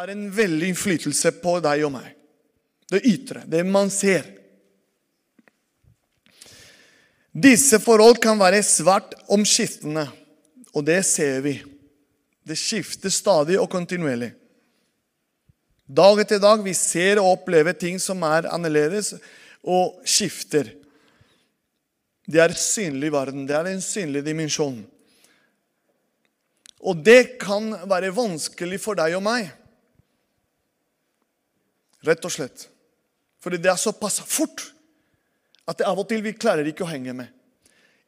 har en veldig innflytelse på deg og meg. Det ytre, det man ser. Disse forhold kan være svært omskiftende, og det ser vi. Det skifter stadig og kontinuerlig. Dag etter dag vi ser og opplever ting som er annerledes, og skifter. Det er synlig verden. Det er en synlig dimensjon. Og det kan være vanskelig for deg og meg. Rett og slett. Fordi det er såpass fort at det av og til vi klarer ikke å henge med.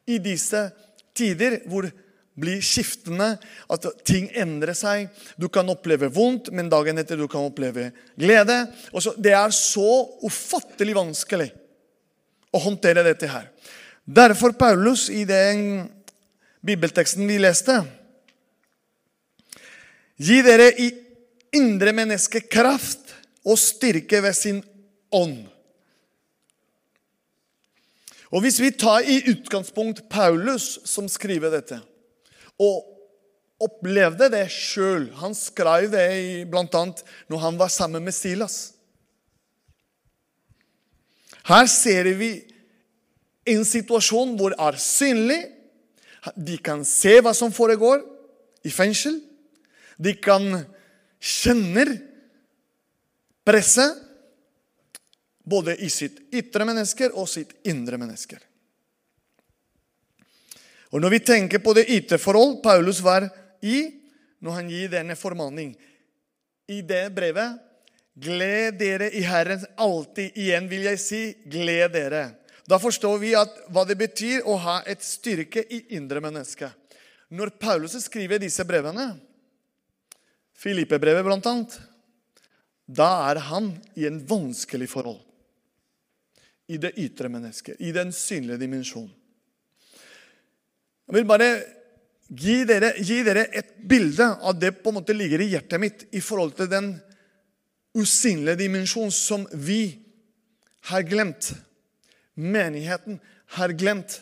I disse tider hvor det blir skiftende, at ting endrer seg. Du kan oppleve vondt, men dagen etter du kan oppleve glede. Det er så ufattelig vanskelig å håndtere dette her. Derfor Paulus i den bibelteksten vi leste Gi dere i indre menneske kraft og styrke ved sin ånd. Og Hvis vi tar i utgangspunkt Paulus som skriver dette, og opplevde det sjøl Han skrev det bl.a. når han var sammen med Silas. Her ser vi en situasjon hvor det er synlig. De kan se hva som foregår i fengsel. De kan kjenne presset både i sitt ytre mennesker og sitt indre mennesker. Og Når vi tenker på det ytre forhold Paulus var i når han gir denne formaning i det brevet Gled dere i Herren alltid. Igjen vil jeg si, gled dere. Da forstår vi hva det betyr å ha et styrke i indre menneske. Når Paulus skriver disse brevene, Filippe-brevet blant annet, da er han i en vanskelig forhold. I det ytre mennesket, i den synlige dimensjonen. Jeg vil bare gi dere, gi dere, et bilde av det på en måte ligger i hjertet mitt i forhold til den usynlige dimensjonen som vi har glemt. Menigheten har glemt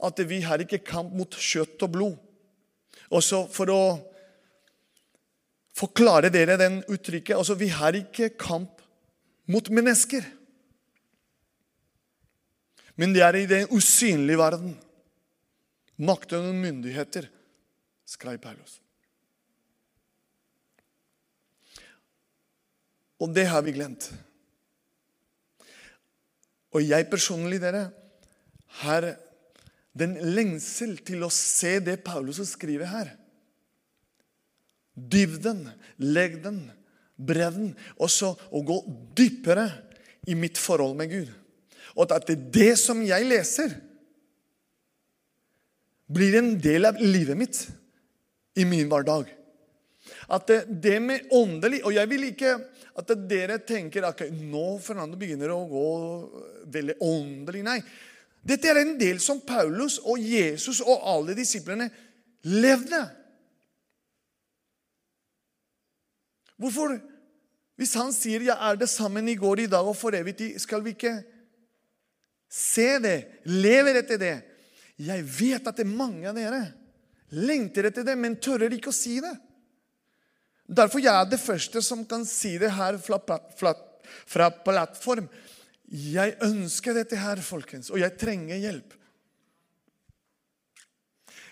at vi har ikke kamp mot kjøtt og blod. Også for å forklare dere den uttrykket altså Vi har ikke kamp mot mennesker. Men det er i den usynlige verden. Makten og myndigheter, skrev Paulus. Og det har vi glemt. Og jeg personlig, dere, har den lengsel til å se det Paulus skriver her. Dybden, legden, bredden. Også å gå dypere i mitt forhold med Gud. Og at det er det som jeg leser, blir en del av livet mitt i min hverdag. At det, det med åndelig Og jeg vil ikke at dere tenker at okay, nå Fernando begynner å gå veldig åndelig. Nei. Dette er en del som Paulus og Jesus og alle disiplene levde. Hvorfor? Hvis han sier 'jeg er det sammen i går, i dag og for evig tid', skal vi ikke se det, lever etter det? Jeg vet at det er mange av dere lengter etter det, men tørrer ikke å si det. Derfor jeg er det første som kan si det her fra, plattform. Jeg ønsker dette her, folkens, og jeg trenger hjelp.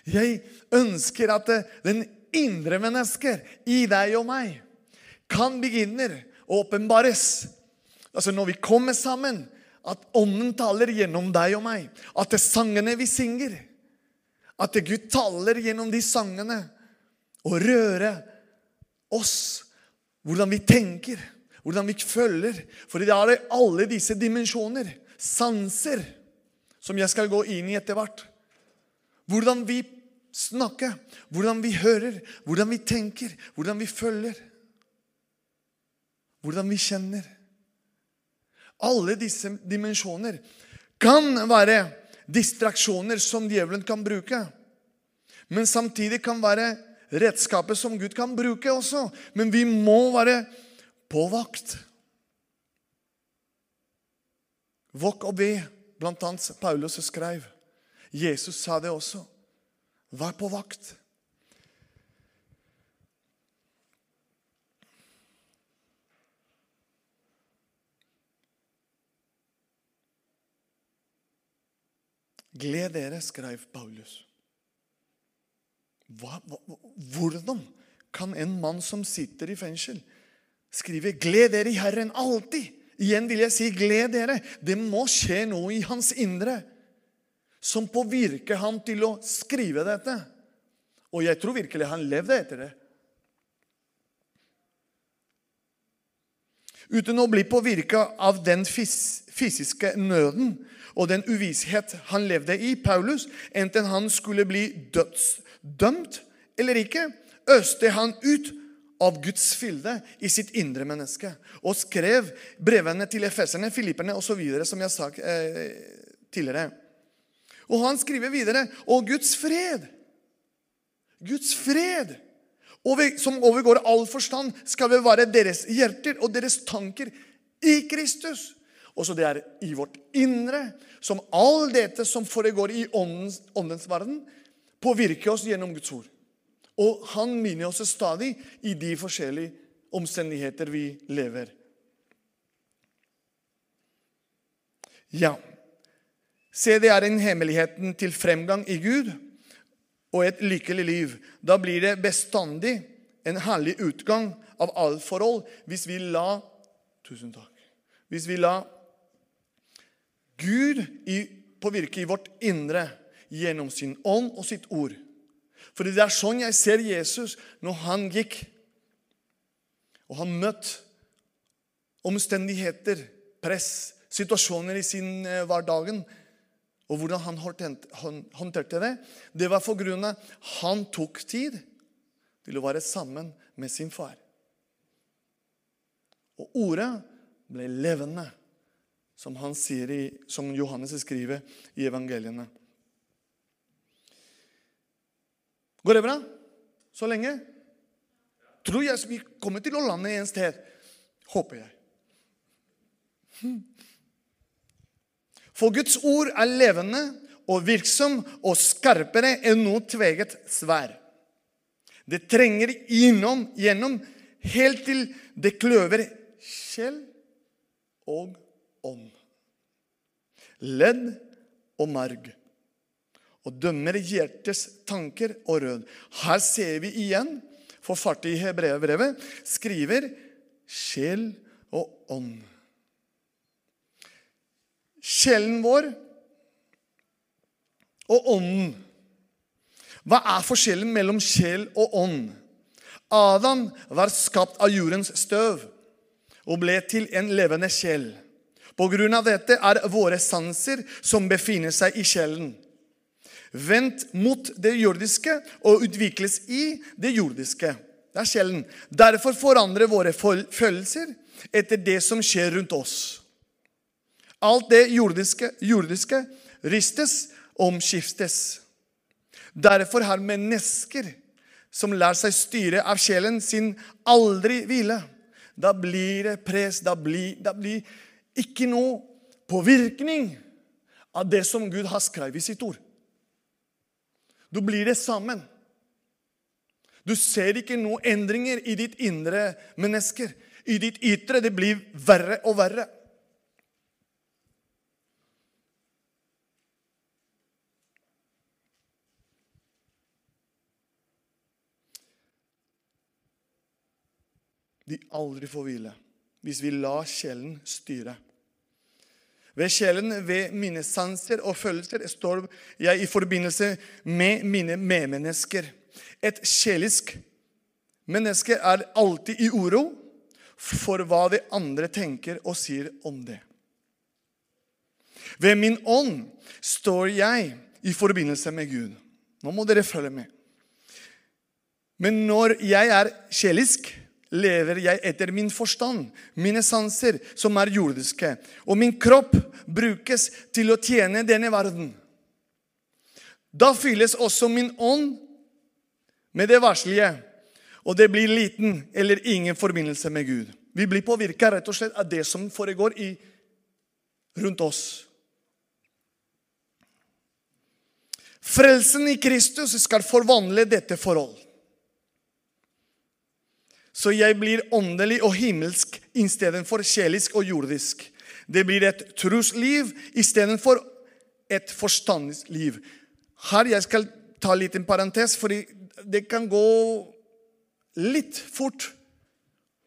Jeg ønsker at den indre mennesker i deg og meg kan begynne å åpenbares. Altså når vi kommer sammen, at Ånden taler gjennom deg og meg. At det er sangene vi synger, at det Gud taler gjennom de sangene og rører oss. Hvordan vi tenker, hvordan vi følger. For det er alle disse dimensjoner, sanser, som jeg skal gå inn i etter hvert. Hvordan vi snakker, hvordan vi hører, hvordan vi tenker, hvordan vi følger. Hvordan vi kjenner. Alle disse dimensjoner kan være distraksjoner som djevelen kan bruke. Men samtidig kan være redskapet som Gud kan bruke også. Men vi må være på vakt. Våk og be, blant annet Paulus skrev. Jesus sa det også. Vær på vakt. Gled dere, skrev Paulus. Hva, hva, hvordan kan en mann som sitter i fengsel, skrive 'Gled dere i Herren alltid'? Igjen vil jeg si 'gled dere'. Det må skje noe i hans indre som påvirker ham til å skrive dette. Og jeg tror virkelig han levde etter det. Uten å bli påvirka av den fysiske nøden og den uvisshet han levde i, Paulus, enten han skulle bli dødsdømt eller ikke, øste han ut av Guds fylde i sitt indre menneske og skrev brevene til efeserne, filipperne osv., som jeg sa eh, tidligere. Og han skriver videre Og Guds fred. Guds fred som overgår all forstand, skal bevare deres hjerter og deres tanker i Kristus. Også det er i vårt indre, som all dette som foregår i åndens, åndens verden, påvirker oss gjennom Guds ord. Og han minner oss stadig i de forskjellige omstendigheter vi lever. Ja, Se, det er en hemmeligheten til fremgang i Gud og et lykkelig liv. Da blir det bestandig en herlig utgang av alle forhold hvis vi la Tusen takk. Hvis vi la Gud i, påvirke i vårt indre gjennom sin ånd og sitt ord. For det er sånn jeg ser Jesus når han gikk. Og han møtte omstendigheter, press, situasjoner i sin eh, hverdagen og hvordan han håndterte det, det var for grunn av han tok tid til å være sammen med sin far. Og ordet ble levende, som, han sier i, som Johannes skriver i evangeliene. Går det bra så lenge? Tror jeg vi kommer til å lande en sted. Håper jeg. For Guds ord er levende og virksom og skarpere enn noe tveget svær. Det trenger innom, gjennom helt til det kløver sjel og ånd. Ledd og marg. Og dømmer hjertets tanker og rød. Her ser vi igjen, forfattet i Hebreabrevet skriver sjel og ånd sjelen vår og ånden. Hva er forskjellen mellom sjel og ånd? Adam var skapt av jordens støv og ble til en levende sjel. På grunn av dette er våre sanser som befinner seg i sjelen, vendt mot det jordiske og utvikles i det jordiske. Det er sjelen. Derfor forandrer våre følelser etter det som skjer rundt oss. Alt det jordiske, jordiske ristes omskiftes. Derfor har mennesker som lar seg styre av sjelen sin, aldri hvile. Da blir det press, da blir det blir ikke noe påvirkning av det som Gud har skrevet i sitt ord. Da blir det sammen. Du ser ikke noen endringer i ditt indre mennesker. I ditt ytre. Det blir verre og verre. de aldri får hvile hvis vi lar sjelen styre. Ved sjelen, ved mine sanser og følelser, står jeg i forbindelse med mine medmennesker. Et sjelisk menneske er alltid i uro for hva de andre tenker og sier om det. Ved min ånd står jeg i forbindelse med Gud. Nå må dere følge med. Men når jeg er sjelisk, lever jeg etter min forstand, mine sanser, som er jordiske. Og min kropp brukes til å tjene denne verden. Da fylles også min ånd med det varslige, og det blir liten eller ingen forbindelse med Gud. Vi blir påvirka rett og slett av det som foregår i, rundt oss. Frelsen i Kristus skal forvandle dette forhold. Så jeg blir åndelig og himmelsk istedenfor sjelisk og jordisk. Det blir et trosliv istedenfor et forstandsliv. Her jeg skal ta en parentes, for det kan gå litt fort.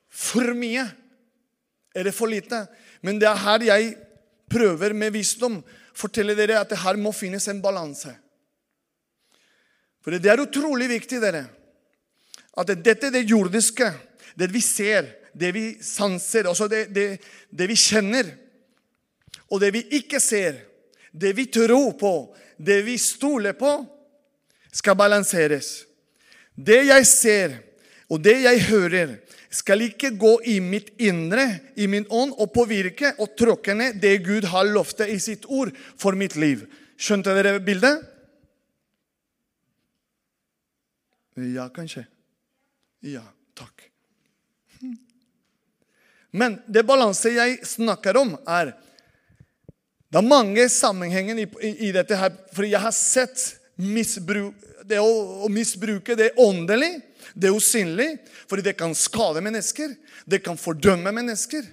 For mye. eller for lite? Men det er her jeg prøver med visdom fortelle dere at det her må finnes en balanse. For det er utrolig viktig, dere, at dette er det jordiske, det vi ser, det vi sanser, altså det, det, det vi kjenner, og det vi ikke ser, det vi tror på, det vi stoler på, skal balanseres. Det jeg ser, og det jeg hører, skal ikke gå i mitt indre, i min ånd, og påvirke og tråkke ned det Gud har lovt i sitt ord for mitt liv. Skjønte dere bildet? Ja, kanskje. Ja, takk. Men det balanse jeg snakker om, er Det er mange sammenhenger i, i, i dette her, for jeg har sett misbruk, det å, å misbruke det åndelig det usynlig, fordi det kan skade mennesker. Det kan fordømme mennesker.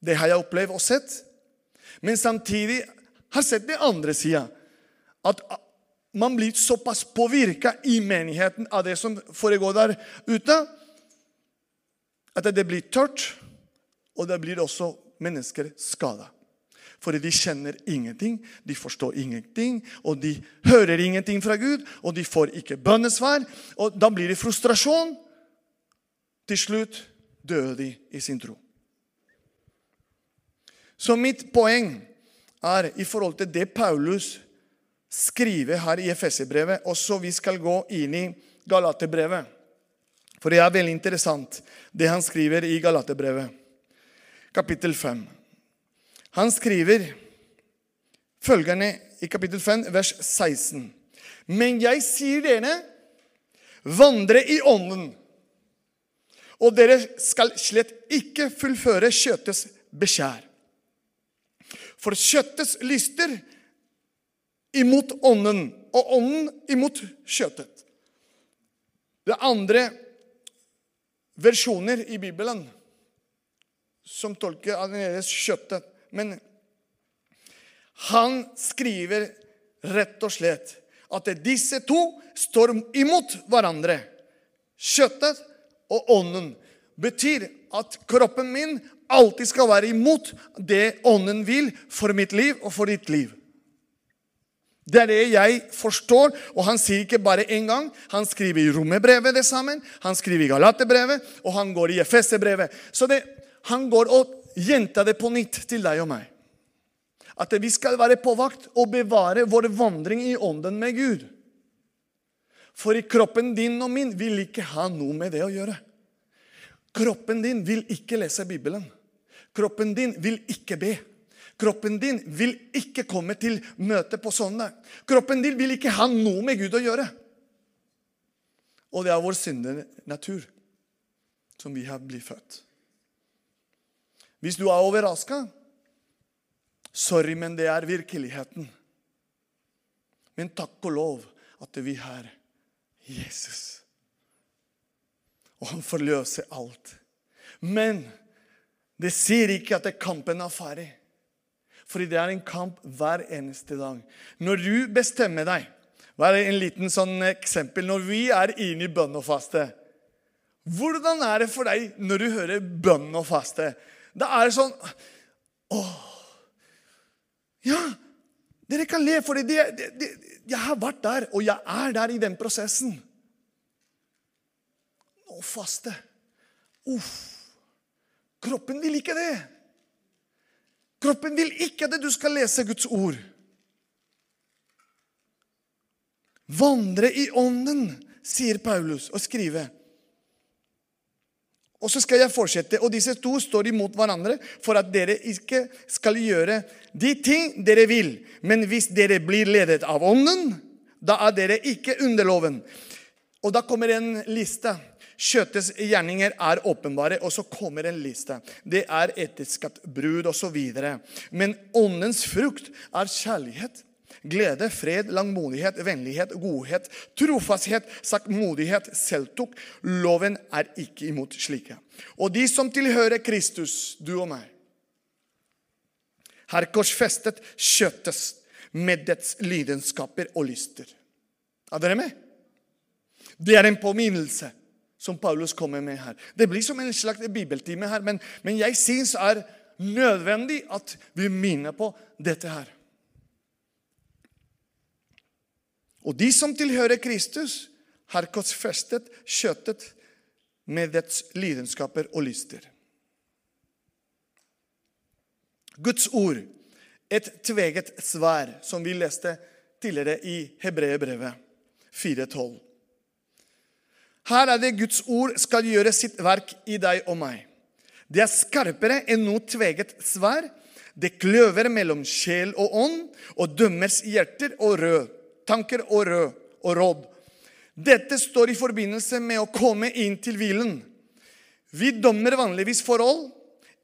Det har jeg opplevd og sett. Men samtidig har jeg sett det andre sida. At man blir såpass påvirka i menigheten av det som foregår der ute, at det blir tørt, og det blir også mennesker skada. Fordi de kjenner ingenting, de forstår ingenting, og de hører ingenting fra Gud, og de får ikke bønnesvar. Og da blir det frustrasjon. Til slutt dør de i sin tro. Så mitt poeng er i forhold til det Paulus skriver her i Efeserbrevet, og så vi skal gå inn i Galaterbrevet. For det er veldig interessant, det han skriver i Galaterbrevet, kapittel 5. Han skriver følgende i kapittel 5, vers 16. Men jeg sier dere, vandre i ånden, og dere skal slett ikke fullføre kjøttets beskjær. For kjøttets lyster imot ånden, og ånden imot kjøttet. Det er andre versjoner i Bibelen som tolker annerledes kjøttet. Men han skriver rett og slett at disse to står imot hverandre. Kjøttet og ånden betyr at kroppen min alltid skal være imot det ånden vil for mitt liv og for ditt liv. Det er det jeg forstår, og han sier ikke bare én gang. Han skriver i Romerbrevet det sammen, han skriver i Galaterbrevet, og han går i Efeserbrevet. Så det, han går og gjentar det på nytt til deg og meg. At vi skal være på vakt og bevare vår vandring i ånden med Gud. For i kroppen din og min vil ikke ha noe med det å gjøre. Kroppen din vil ikke lese Bibelen. Kroppen din vil ikke be. Kroppen din vil ikke komme til møte på sånne. Kroppen din vil ikke ha noe med Gud å gjøre. Og det er vår syndende natur som vi har blitt født. Hvis du er overraska Sorry, men det er virkeligheten. Men takk og lov at vi har Jesus. Og han forløser alt. Men det sier ikke at kampen er ferdig. Fordi det er en kamp hver eneste dag. Når du bestemmer deg Bare en liten sånn eksempel. Når vi er inne i bønn og faste Hvordan er det for deg når du hører bønn og faste? Da er det sånn Åh, ja, dere kan le, for jeg har vært der, og jeg er der i den prosessen. Å faste. Uff. Kroppen vil ikke det. Kroppen vil ikke at du skal lese Guds ord. Vandre i ånden, sier Paulus og skriver. Og så skal jeg fortsette. Og disse to står imot hverandre for at dere ikke skal gjøre de ting dere vil. Men hvis dere blir ledet av Ånden, da er dere ikke under loven. Og da kommer en liste. Kjøttets gjerninger er åpenbare, og så kommer en liste. Det er ekteskap, brud osv. Men åndens frukt er kjærlighet, glede, fred, langmodighet, vennlighet, godhet, trofasthet, saktmodighet, selvtok. Loven er ikke imot slike. Og de som tilhører Kristus, du og meg, Her korsfestet kjøttes med dets lidenskaper og lyster. Er dere med? Det er en påminnelse som Paulus kommer med her. Det blir som en slags bibeltime her, men, men jeg syns er nødvendig at vi minner på dette her. Og de som tilhører Kristus, har korsfestet kjøttet med dets lidenskaper og lyster. Guds ord, et tveget svær, som vi leste tidligere i Hebreerbrevet 4,12. Her er det Guds ord skal gjøre sitt verk i deg og meg. Det er skarpere enn noe tveget svær. Det kløver mellom sjel og ånd og dømmers hjerter og rød, tanker og rød og råd. Dette står i forbindelse med å komme inn til hvilen. Vi dommer vanligvis forhold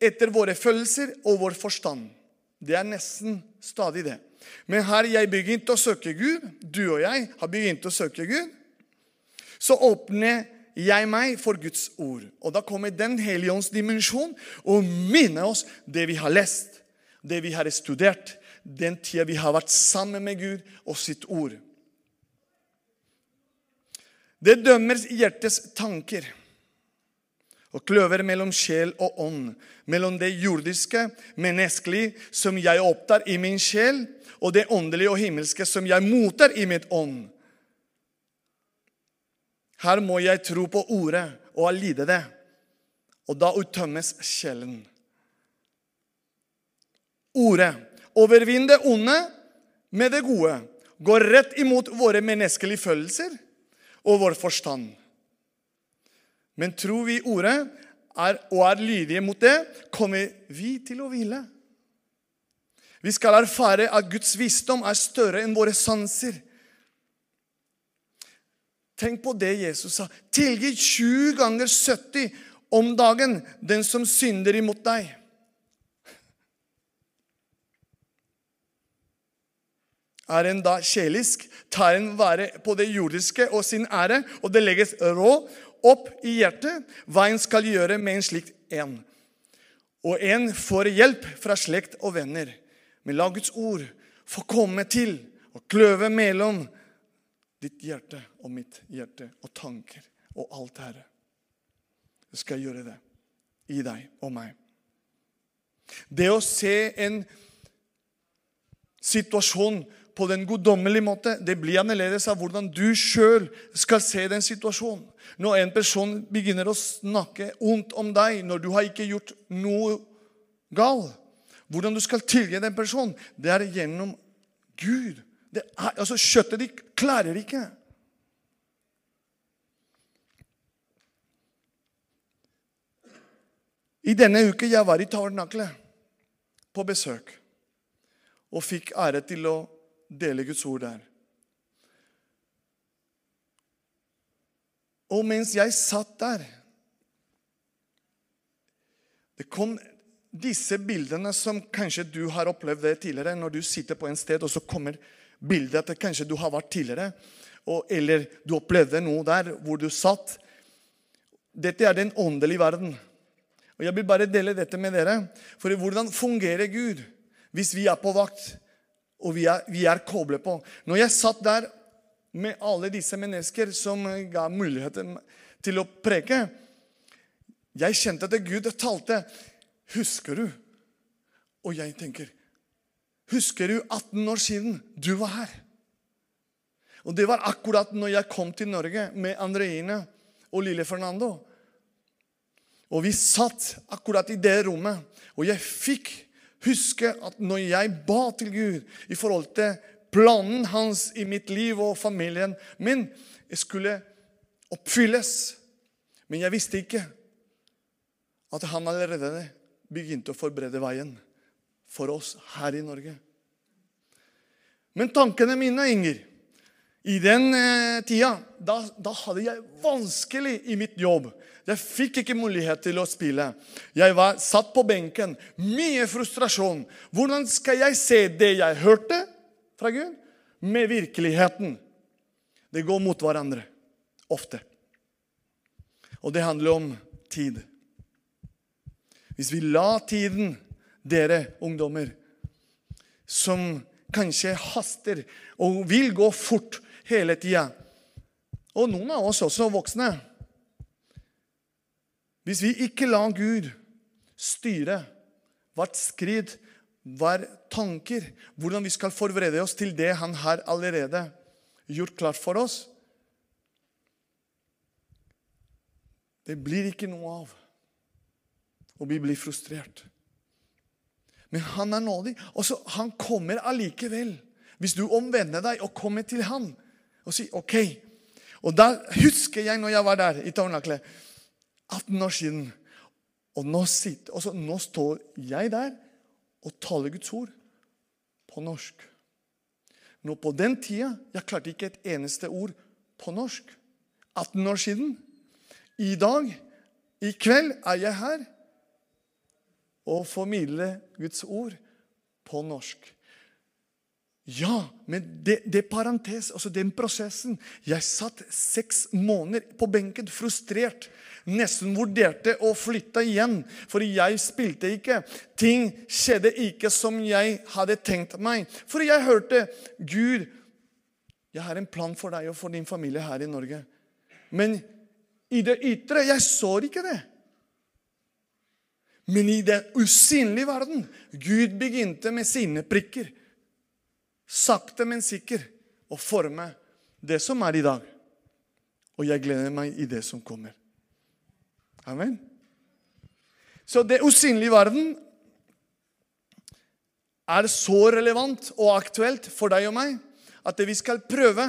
etter våre følelser og vår forstand. Det er nesten stadig det. Men her jeg begynte å søke Gud, du og jeg har begynt å søke Gud, så åpner jeg meg for Guds ord. Og da kommer Den hellige ånds dimensjon og minner oss det vi har lest, det vi har studert, den tida vi har vært sammen med Gud og sitt ord. Det dømmer hjertets tanker og kløver mellom sjel og ånd, mellom det jordiske, menneskelige, som jeg opptar i min sjel, og det åndelige og himmelske, som jeg mottar i mitt ånd. Her må jeg tro på ordet og lide det, og da uttømmes sjelen. Ordet overvinn det onde med det gode, går rett imot våre menneskelige følelser og vår forstand. Men tror vi ordet er, og er lydige mot det, kommer vi til å hvile. Vi skal erfare at Guds visdom er større enn våre sanser. Tenk på det Jesus sa. Tilgi 20 ganger 70 om dagen den som synder imot deg. Er en da sjelisk, tar en vare på det jordiske og sin ære, og det legges rå opp i hjertet hva en skal gjøre med en slik en. Og en får hjelp fra slekt og venner. Men la Guds ord få komme til og kløve mellom ditt hjerte og mitt hjerte og tanker og alt, Herre. Jeg skal gjøre det i deg og meg. Det å se en situasjon på den guddommelige måte, det blir annerledes av hvordan du sjøl skal se den situasjonen. Når en person begynner å snakke ondt om deg når du har ikke gjort noe galt, hvordan du skal tilgi den personen, det er gjennom Gud. Det altså, Kjøttet ditt klarer ikke. I denne uke jeg var i Tavernakle på besøk og fikk ære til å dele Guds ord der. Og mens jeg satt der Det kom disse bildene som kanskje du har opplevd det tidligere. Når du sitter på en sted, og så kommer bildet at kanskje du har vært tidligere. Og, eller du opplevde noe der hvor du satt. Dette er den åndelige verden. Og Jeg vil bare dele dette med dere. For hvordan fungerer Gud hvis vi er på vakt? og vi er, vi er koblet på. Når jeg satt der med alle disse mennesker som ga muligheten til å preke Jeg kjente at Gud talte. Husker du? Og jeg tenker Husker du 18 år siden du var her? Og det var akkurat når jeg kom til Norge med Andreine og lille Fernando. Og vi satt akkurat i det rommet, og jeg fikk huske at når jeg ba til Gud i forhold til planen hans i mitt liv og familien min, jeg skulle oppfylles Men jeg visste ikke at han allerede begynte å forberede veien for oss her i Norge. Men tankene mine, Inger i den eh, tida da, da, hadde jeg vanskelig i mitt jobb. Jeg fikk ikke mulighet til å spille. Jeg var satt på benken. Mye frustrasjon. Hvordan skal jeg se det jeg hørte fra Gud, med virkeligheten? Det går mot hverandre. Ofte. Og det handler om tid. Hvis vi la tiden, dere ungdommer, som kanskje haster og vil gå fort hele tida. Og noen av oss også voksne. Hvis vi ikke lar Gud styre hvert skritt, hver tanker, hvordan vi skal forberede oss til det Han har allerede gjort klart for oss Det blir ikke noe av. Og vi blir frustrert. Men han er nådig. Og så Han kommer allikevel. Hvis du omvender deg og kommer til han og sier OK. Og da husker jeg når jeg var der i Tårnakle, 18 år siden. Og nå, sitter, og så, nå står jeg der og taler Guds ord på norsk. Nå På den tida jeg klarte ikke et eneste ord på norsk. 18 år siden. I dag, i kveld, er jeg her og formidle Guds ord på norsk. Ja, men det, det parentes, altså den prosessen Jeg satt seks måneder på benken, frustrert. Nesten vurderte å flytte igjen, for jeg spilte ikke. Ting skjedde ikke som jeg hadde tenkt meg. For jeg hørte Gud, jeg har en plan for deg og for din familie her i Norge. Men i det ytre jeg så ikke det. Men i den usynlige verden Gud begynte med sine prikker sakte, men sikker, å forme det som er i dag. Og jeg gleder meg i det som kommer. Amen. Så det usynlige verden er så relevant og aktuelt for deg og meg at vi skal prøve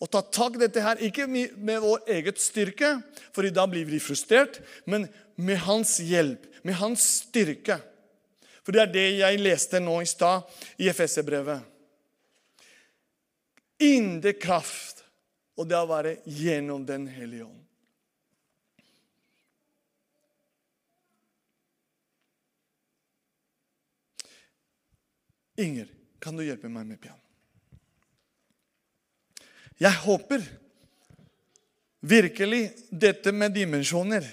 å ta tak i dette her, ikke med vår eget styrke, for da blir vi frustrert, men med hans hjelp, med hans styrke. For det er det jeg leste nå i stad i FSE-brevet indre kraft, og det å være gjennom Den hellige ånd. Inger, kan du hjelpe meg med piano? Jeg håper virkelig dette med dimensjoner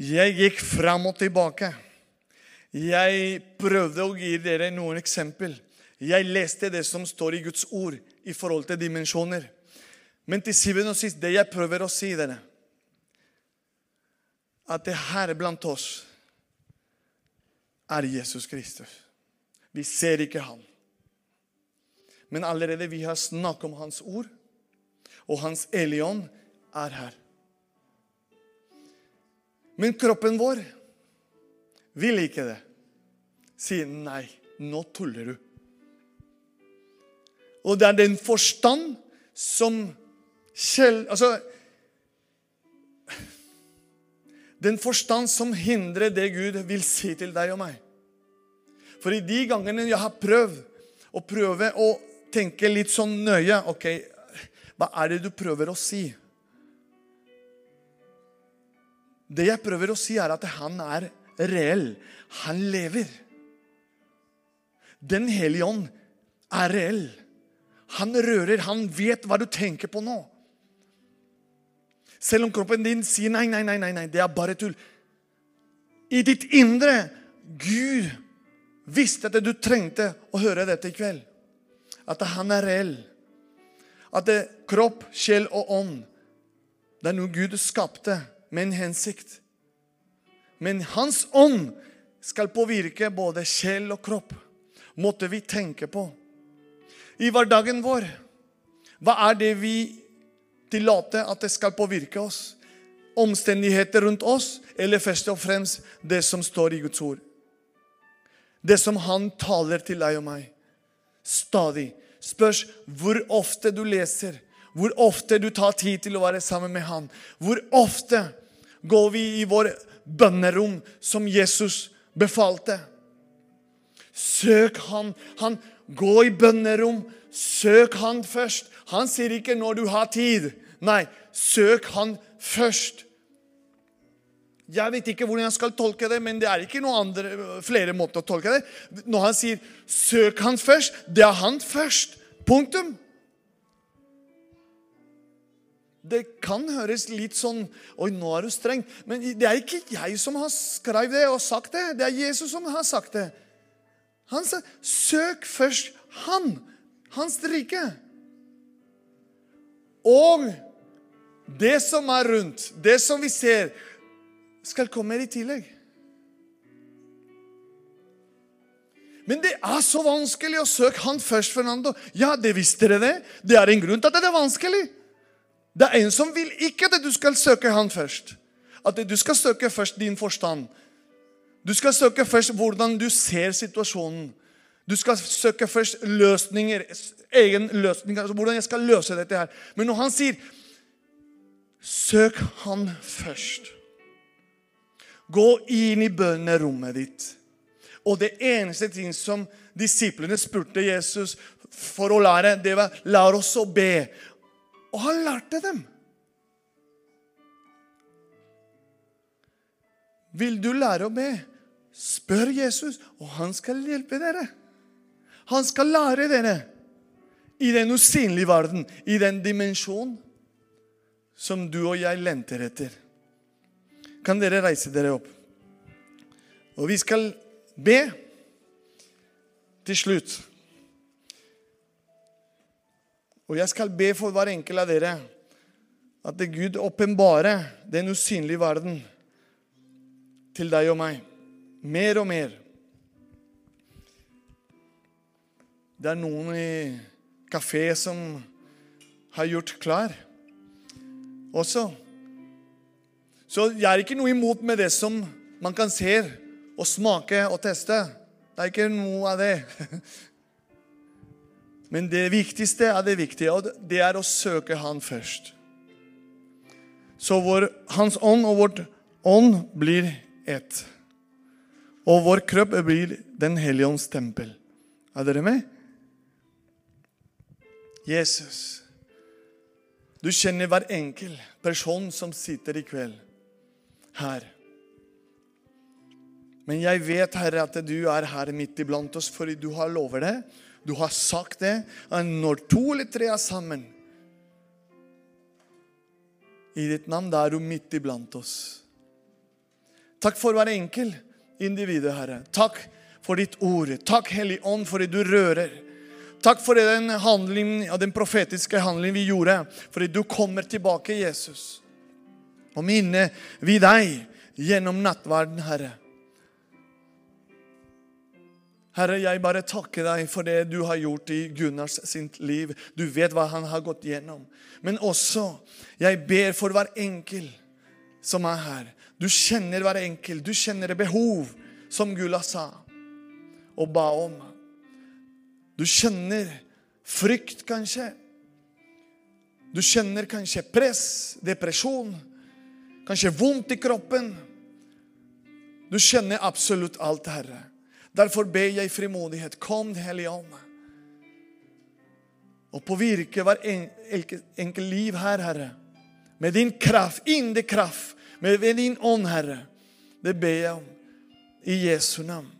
Jeg gikk fram og tilbake. Jeg prøvde å gi dere noen eksempel. Jeg leste det som står i Guds ord i forhold til dimensjoner. Men til syvende og sist, det jeg prøver å si dere, at det her blant oss er Jesus Kristus. Vi ser ikke han. Men allerede vi har snakket om hans ord, og hans Elion er her. Men kroppen vår vil ikke det. Sier nei, nå tuller du. Og det er den forstand som selv Altså Den forstand som hindrer det Gud vil si til deg og meg. For i de gangene jeg har prøvd å prøve å tenke litt sånn nøye Ok, hva er det du prøver å si? Det jeg prøver å si, er at han er reell. Han lever. Den hellige ånd er reell. Han rører, han vet hva du tenker på nå. Selv om kroppen din sier nei, nei, nei, nei, nei det er bare tull. I ditt indre Gud visste at du trengte å høre dette i kveld. At han er reell. At det, kropp, sjel og ånd det er noe Gud skapte med en hensikt. Men Hans ånd skal påvirke både sjel og kropp. Måtte vi tenke på i hverdagen vår? Hva er det vi tillater at det skal påvirke oss? Omstendigheter rundt oss, eller først og fremst det som står i Guds ord? Det som Han taler til deg og meg. Stadig. Spørs hvor ofte du leser, hvor ofte du tar tid til å være sammen med Han. Hvor ofte går vi i vår bønnerom som Jesus befalte. Søk Han. Han Gå i bønnerom. Søk Han først. Han sier ikke 'når du har tid'. Nei, søk Han først. Jeg vet ikke hvordan jeg skal tolke det, men det er ikke noen andre, flere måter å tolke det. Når han sier 'søk Han først', det er Han først. Punktum. Det kan høres litt sånn Oi, nå er du streng. Men det er ikke jeg som har skrevet det og sagt det. Det er Jesus som har sagt det. Han sa søk først Han, hans rike. Og det som er rundt, det som vi ser, skal komme i tillegg. Men det er så vanskelig å søke han først, Fernando. Ja, det visste dere det. Det er en grunn til at det er vanskelig. Det er en som vil ikke at du skal søke han først. At du skal søke først din forstand. Du skal søke først hvordan du ser situasjonen. Du skal søke først løsninger, egen løsning, altså hvordan jeg skal løse dette her. Men når han sier 'søk han først', gå inn i bønnerommet ditt. Og det eneste ting som disiplene spurte Jesus for å lære, det var 'lær oss å be'. Og han lærte dem. Vil du lære å be? Spør Jesus, og han skal hjelpe dere. Han skal lære dere i den usynlige verden, i den dimensjonen som du og jeg lenter etter. Kan dere reise dere opp? Og vi skal be til slutt. Og jeg skal be for hver enkelt av dere at det Gud åpenbarer den usynlige verden til deg og meg. Mer og mer. Det er noen i kafé som har gjort klar også. Så jeg er ikke noe imot med det som man kan se og smake og teste. Det er ikke noe av det. Men det viktigste er det viktige, og det er å søke Han først. Så vår, Hans ånd og vårt ånd blir ett. Og vår kropp blir Den hellige ånds tempel. Er dere med? Jesus, du kjenner hver enkel person som sitter i kveld her. Men jeg vet, Herre, at du er her midt iblant oss fordi du har lovet det. Du har sagt det. Når to eller tre er sammen i ditt navn, da er du midt iblant oss. Takk for hver enkel individ, Herre. Takk for ditt ord. Takk, Hellig Ånd, fordi du rører. Takk for den, handling, den profetiske handlingen vi gjorde, fordi du kommer tilbake, Jesus. Og minner vi deg gjennom nattverden, Herre. Herre, jeg bare takker deg for det du har gjort i Gunnars sitt liv. Du vet hva han har gått gjennom. Men også, jeg ber for hver enkel som er her. Du kjenner hver enkel. Du kjenner behov, som Gula sa og ba om. Du kjenner frykt, kanskje. Du kjenner kanskje press, depresjon, kanskje vondt i kroppen. Du kjenner absolutt alt, Herre. Derfor ber jeg frimodighet. Kom, Hellige Ånd. Og påvirke hver enkel, enkel liv her, Herre. Med din kraft, indre kraft, med din ånd, Herre. Det ber jeg om i Jesu navn.